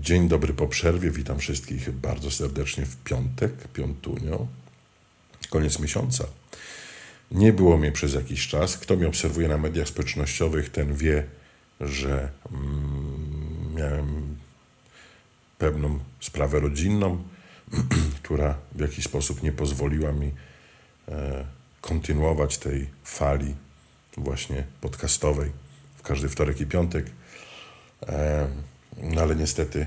Dzień dobry po przerwie. Witam wszystkich bardzo serdecznie w piątek, piątunio, koniec miesiąca. Nie było mnie przez jakiś czas. Kto mnie obserwuje na mediach społecznościowych, ten wie, że mm, miałem pewną sprawę rodzinną, która w jakiś sposób nie pozwoliła mi e, kontynuować tej fali właśnie podcastowej w każdy wtorek i piątek. E, no ale niestety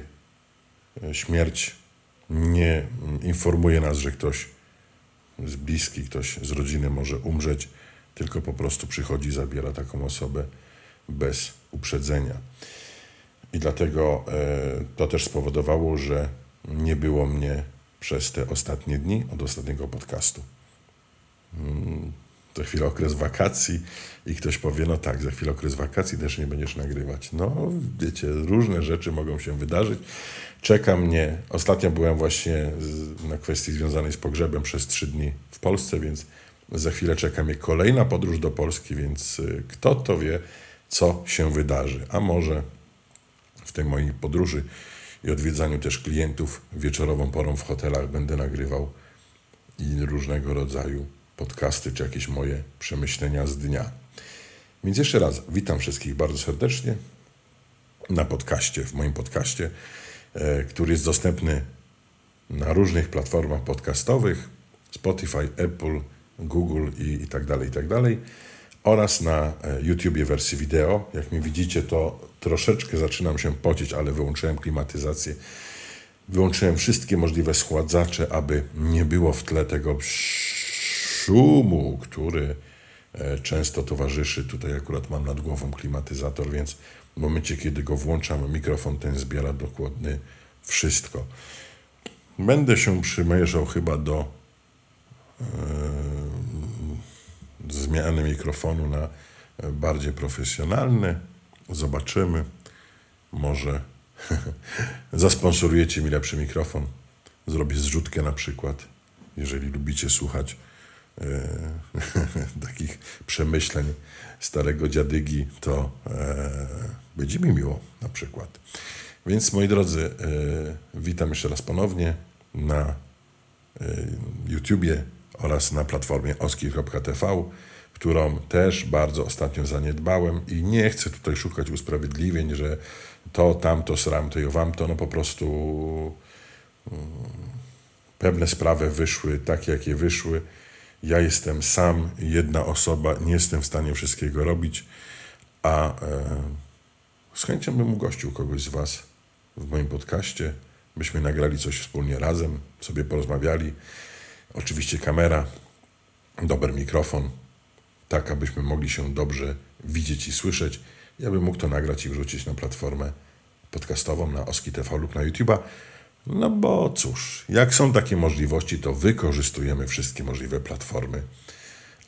e, śmierć nie informuje nas, że ktoś z bliski, ktoś z rodziny może umrzeć, tylko po prostu przychodzi, zabiera taką osobę bez uprzedzenia. I dlatego e, to też spowodowało, że nie było mnie przez te ostatnie dni od ostatniego podcastu. Za chwilę okres wakacji i ktoś powie, no tak, za chwilę okres wakacji też nie będziesz nagrywać. No, wiecie, różne rzeczy mogą się wydarzyć. Czeka mnie, ostatnio byłem właśnie na kwestii związanej z pogrzebem przez trzy dni w Polsce, więc za chwilę czeka mnie kolejna podróż do Polski, więc y, kto to wie, co się wydarzy. A może w tej mojej podróży i odwiedzaniu też klientów wieczorową porą w hotelach będę nagrywał i różnego rodzaju podcasty czy jakieś moje przemyślenia z dnia. Więc jeszcze raz witam wszystkich bardzo serdecznie na podcaście, w moim podcaście, e, który jest dostępny na różnych platformach podcastowych Spotify, Apple, Google i, i tak dalej, i tak dalej oraz na e, YouTubie wersji wideo. Jak mi widzicie, to troszeczkę zaczynam się pocić, ale wyłączyłem klimatyzację. Wyłączyłem wszystkie możliwe schładzacze, aby nie było w tle tego szumu, który e, często towarzyszy. Tutaj akurat mam nad głową klimatyzator, więc w momencie, kiedy go włączam, mikrofon ten zbiera dokładnie wszystko. Będę się przymierzał chyba do e, zmiany mikrofonu na bardziej profesjonalny. Zobaczymy. Może zasponsorujecie mi lepszy mikrofon. Zrobię zrzutkę na przykład, jeżeli lubicie słuchać e, takich przemyśleń starego dziadygi, to e, będzie mi miło na przykład. Więc moi drodzy, e, witam jeszcze raz ponownie na e, YouTubie oraz na platformie oski.tv, którą też bardzo ostatnio zaniedbałem i nie chcę tutaj szukać usprawiedliwień, że to, tamto, sram, to i wam to, no po prostu mm, pewne sprawy wyszły tak, jakie wyszły. Ja jestem sam, jedna osoba, nie jestem w stanie wszystkiego robić, a e, z chęcią bym ugościł kogoś z Was w moim podcaście, byśmy nagrali coś wspólnie razem, sobie porozmawiali. Oczywiście kamera, dobry mikrofon, tak abyśmy mogli się dobrze widzieć i słyszeć. Ja bym mógł to nagrać i wrzucić na platformę podcastową, na Oski TV lub na YouTube'a. No bo cóż, jak są takie możliwości, to wykorzystujemy wszystkie możliwe platformy,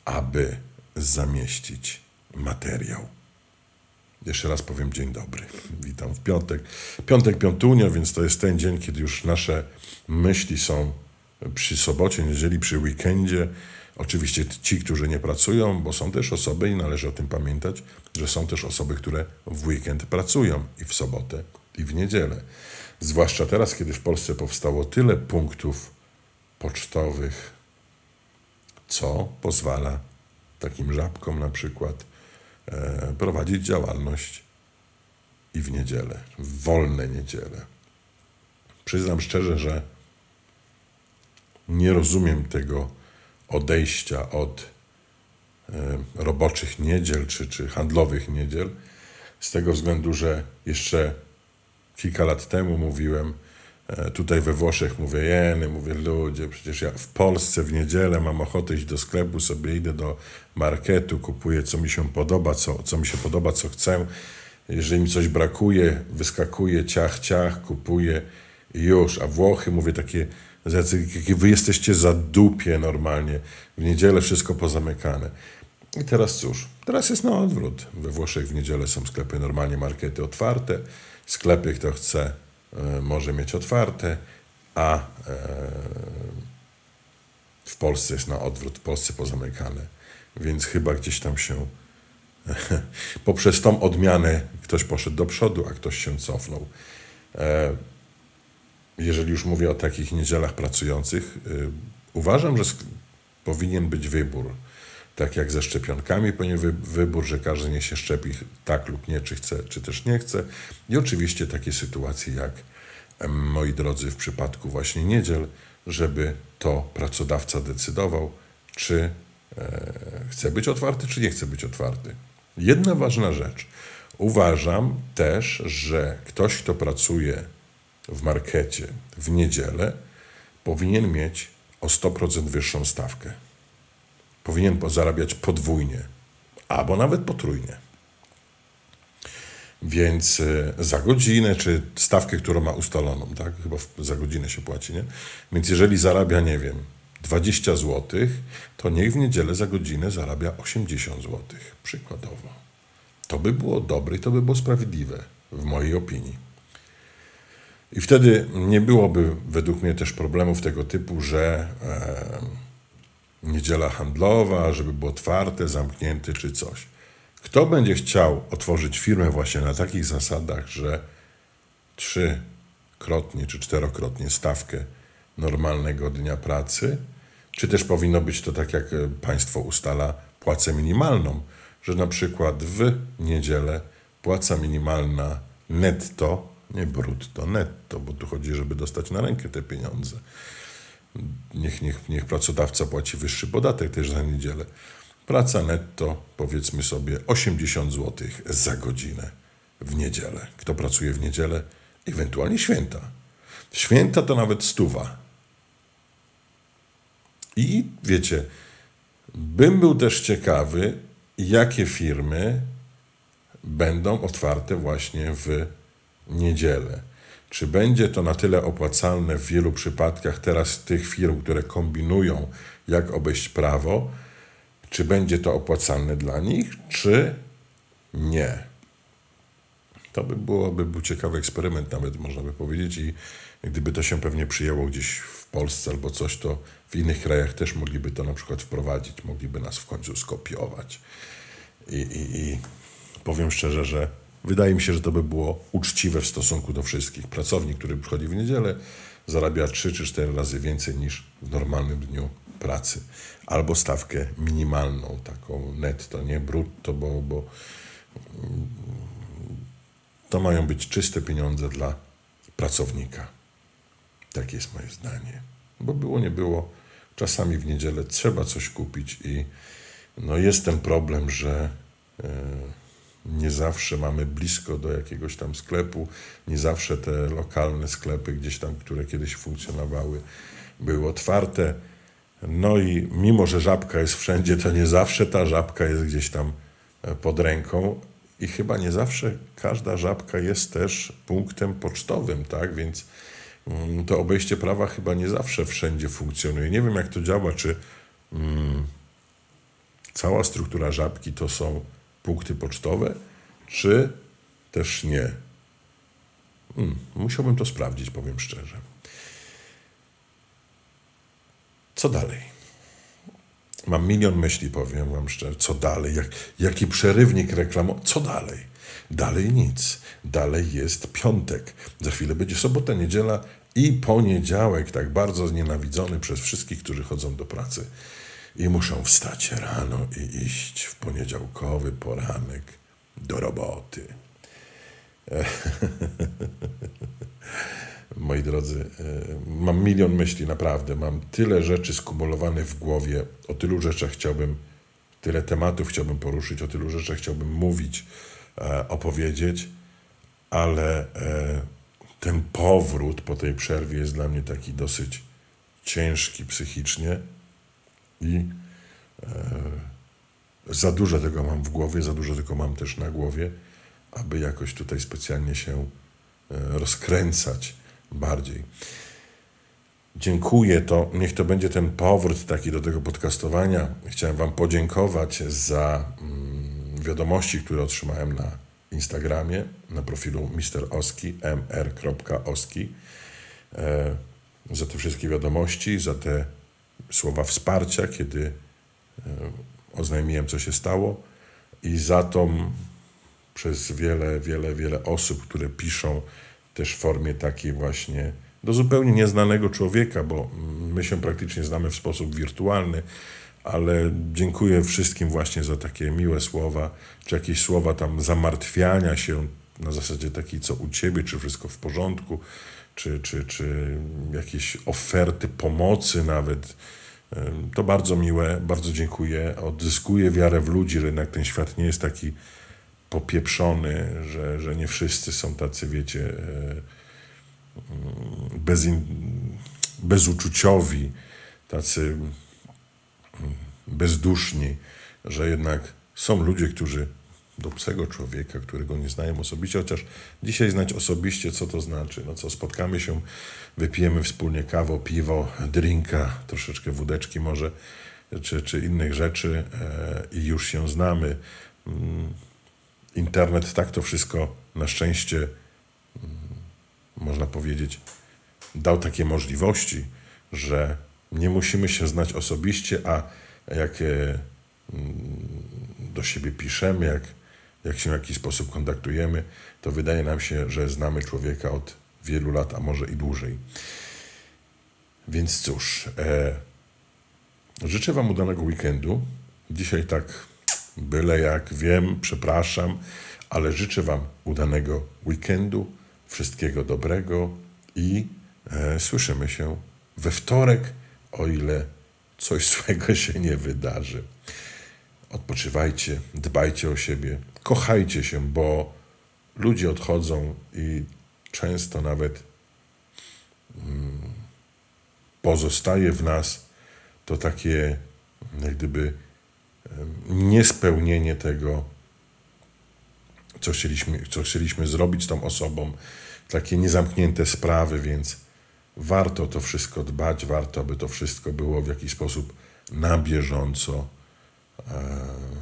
aby zamieścić materiał. Jeszcze raz powiem dzień dobry. Witam w piątek. Piątek, piątunio, więc to jest ten dzień, kiedy już nasze myśli są przy sobocie, niedzieli, przy weekendzie. Oczywiście ci, którzy nie pracują, bo są też osoby, i należy o tym pamiętać, że są też osoby, które w weekend pracują i w sobotę, i w niedzielę. Zwłaszcza teraz, kiedy w Polsce powstało tyle punktów pocztowych, co pozwala takim żabkom na przykład e, prowadzić działalność i w niedzielę, w wolne niedzielę. Przyznam szczerze, że nie rozumiem tego odejścia od e, roboczych niedziel czy, czy handlowych niedziel, z tego względu, że jeszcze kilka lat temu mówiłem, e, tutaj we Włoszech mówię, jeny, mówię, ludzie, przecież ja w Polsce w niedzielę mam ochotę iść do sklepu, sobie idę do marketu, kupuję co mi się podoba, co, co mi się podoba, co chcę. Jeżeli mi coś brakuje, wyskakuję, ciach, ciach, kupuję i już. A Włochy, mówię, takie wy jesteście za dupie normalnie. W niedzielę wszystko pozamykane. I teraz cóż, teraz jest na odwrót. We Włoszech w niedzielę są sklepy normalnie, markety otwarte. Sklepy, kto chce, e, może mieć otwarte, a e, w Polsce jest na odwrót, w Polsce pozamykane. Więc chyba gdzieś tam się poprzez tą odmianę ktoś poszedł do przodu, a ktoś się cofnął. E, jeżeli już mówię o takich niedzielach pracujących, uważam, że powinien być wybór. Tak jak ze szczepionkami powinien wy wybór, że każdy nie się szczepi tak lub nie, czy chce, czy też nie chce. I oczywiście takie sytuacje jak, moi drodzy, w przypadku właśnie niedziel, żeby to pracodawca decydował, czy e, chce być otwarty, czy nie chce być otwarty. Jedna ważna rzecz. Uważam też, że ktoś, kto pracuje w markecie w niedzielę, powinien mieć o 100% wyższą stawkę. Powinien zarabiać podwójnie, albo nawet potrójnie. Więc e, za godzinę, czy stawkę, którą ma ustaloną, tak? Chyba za godzinę się płaci, nie? Więc jeżeli zarabia, nie wiem, 20 zł, to niech w niedzielę za godzinę zarabia 80 zł, przykładowo. To by było dobre i to by było sprawiedliwe, w mojej opinii. I wtedy nie byłoby według mnie też problemów tego typu, że e, niedziela handlowa, żeby było otwarte, zamknięte czy coś. Kto będzie chciał otworzyć firmę właśnie na takich zasadach, że trzykrotnie czy czterokrotnie stawkę normalnego dnia pracy, czy też powinno być to tak, jak państwo ustala płacę minimalną, że na przykład w niedzielę płaca minimalna netto, nie brutto, netto, bo tu chodzi, żeby dostać na rękę te pieniądze. Niech, niech, niech pracodawca płaci wyższy podatek też za niedzielę. Praca netto, powiedzmy sobie, 80 zł za godzinę w niedzielę. Kto pracuje w niedzielę? Ewentualnie święta. Święta to nawet stuwa. I wiecie, bym był też ciekawy, jakie firmy będą otwarte właśnie w niedzielę. Czy będzie to na tyle opłacalne w wielu przypadkach teraz tych firm, które kombinują, jak obejść prawo, czy będzie to opłacalne dla nich, czy nie? To by byłoby był ciekawy eksperyment, nawet można by powiedzieć, i gdyby to się pewnie przyjęło gdzieś w Polsce albo coś, to w innych krajach też mogliby to na przykład wprowadzić, mogliby nas w końcu skopiować. I, i, i powiem szczerze, że wydaje mi się, że to by było uczciwe w stosunku do wszystkich. Pracownik, który przychodzi w niedzielę, zarabia 3 czy 4 razy więcej niż w normalnym dniu pracy. Albo stawkę minimalną, taką netto, nie brutto, bo, bo to mają być czyste pieniądze dla pracownika. Takie jest moje zdanie. Bo było, nie było. Czasami w niedzielę trzeba coś kupić i no jest ten problem, że e, nie zawsze mamy blisko do jakiegoś tam sklepu, nie zawsze te lokalne sklepy gdzieś tam, które kiedyś funkcjonowały, były otwarte. No i mimo, że żabka jest wszędzie, to nie zawsze ta żabka jest gdzieś tam e, pod ręką i chyba nie zawsze każda żabka jest też punktem pocztowym, tak? Więc mm, to obejście prawa chyba nie zawsze wszędzie funkcjonuje. Nie wiem, jak to działa, czy mm, cała struktura żabki to są punkty pocztowe, czy też nie. Hmm, musiałbym to sprawdzić, powiem szczerze. Co dalej? Mam milion myśli, powiem wam szczerze. Co dalej? Jak, jaki przerywnik reklamowy? Co dalej? Dalej nic. Dalej jest piątek. Za chwilę będzie sobota, niedziela i poniedziałek, tak bardzo znienawidzony przez wszystkich, którzy chodzą do pracy i muszą wstać rano i iść w poniedziałkowy poranek do roboty. Moi drodzy, e, mam milion myśli, naprawdę. Mam tyle rzeczy skumulowanych w głowie. O tylu rzeczach chciałbym, tyle tematów chciałbym poruszyć, o tylu rzeczach chciałbym mówić, e, opowiedzieć, ale e, ten powrót po tej przerwie jest dla mnie taki dosyć ciężki psychicznie i za dużo tego mam w głowie, za dużo tego mam też na głowie, aby jakoś tutaj specjalnie się rozkręcać bardziej. Dziękuję, to niech to będzie ten powrót taki do tego podcastowania. Chciałem Wam podziękować za mm, wiadomości, które otrzymałem na Instagramie, na profilu Mr. Oski, mr.oski, e, za te wszystkie wiadomości, za te słowa wsparcia, kiedy e, oznajmiłem, co się stało. I za to przez wiele, wiele, wiele osób, które piszą też w formie takiej właśnie do zupełnie nieznanego człowieka, bo my się praktycznie znamy w sposób wirtualny, ale dziękuję wszystkim właśnie za takie miłe słowa, czy jakieś słowa tam zamartwiania się na zasadzie takiej, co u ciebie, czy wszystko w porządku, czy, czy, czy jakieś oferty pomocy nawet. To bardzo miłe, bardzo dziękuję. Odzyskuję wiarę w ludzi, że jednak ten świat nie jest taki popieprzony, że, że nie wszyscy są tacy, wiecie, e, bezin, bezuczuciowi, tacy bezduszni, że jednak są ludzie, którzy do obcego człowieka, którego nie znają osobiście, chociaż dzisiaj znać osobiście, co to znaczy. No co, spotkamy się, wypijemy wspólnie kawo, piwo, drinka, troszeczkę wódeczki może, czy, czy innych rzeczy e, i już się znamy. Mm, internet tak to wszystko na szczęście, mm, można powiedzieć, dał takie możliwości, że nie musimy się znać osobiście, a jak e, mm, do siebie piszemy, jak, jak się w jakiś sposób kontaktujemy, to wydaje nam się, że znamy człowieka od wielu lat, a może i dłużej. Więc cóż, e, życzę Wam udanego weekendu. Dzisiaj tak byle jak wiem, przepraszam, ale życzę Wam udanego weekendu, wszystkiego dobrego i e, słyszymy się we wtorek, o ile coś złego się nie wydarzy. Odpoczywajcie, dbajcie o siebie, kochajcie się, bo ludzie odchodzą i często nawet mm, pozostaje w nas to takie, jak gdyby, niespełnienie tego, co chcieliśmy, co chcieliśmy zrobić z tą osobą, takie niezamknięte sprawy, więc warto to wszystko dbać, warto, aby to wszystko było w jakiś sposób na bieżąco e,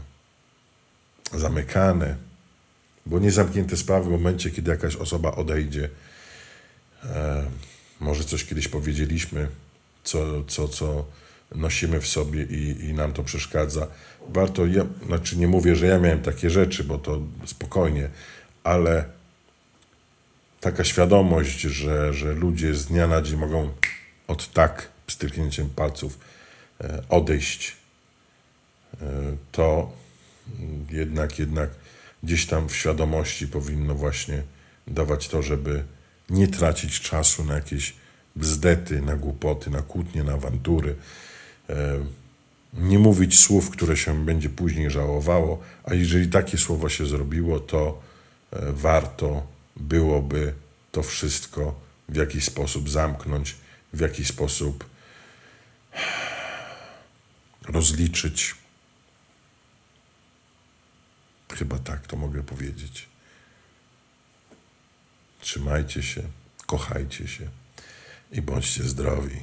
zamykane, bo niezamknięte sprawy w momencie, kiedy jakaś osoba odejdzie, e, może coś kiedyś powiedzieliśmy, co, co, co nosimy w sobie i, i nam to przeszkadza. Warto, ja, znaczy nie mówię, że ja miałem takie rzeczy, bo to spokojnie, ale taka świadomość, że, że ludzie z dnia na dzień mogą od tak pstryknięciem palców e, odejść, e, to jednak, jednak gdzieś tam w świadomości powinno właśnie dawać to, żeby nie tracić czasu na jakieś bzdety, na głupoty, na kłótnie, na awantury. E, nie mówić słów, które się będzie później żałowało, a jeżeli takie słowo się zrobiło, to warto byłoby to wszystko w jakiś sposób zamknąć, w jakiś sposób rozliczyć. Chyba tak to mogę powiedzieć. Trzymajcie się, kochajcie się i bądźcie zdrowi.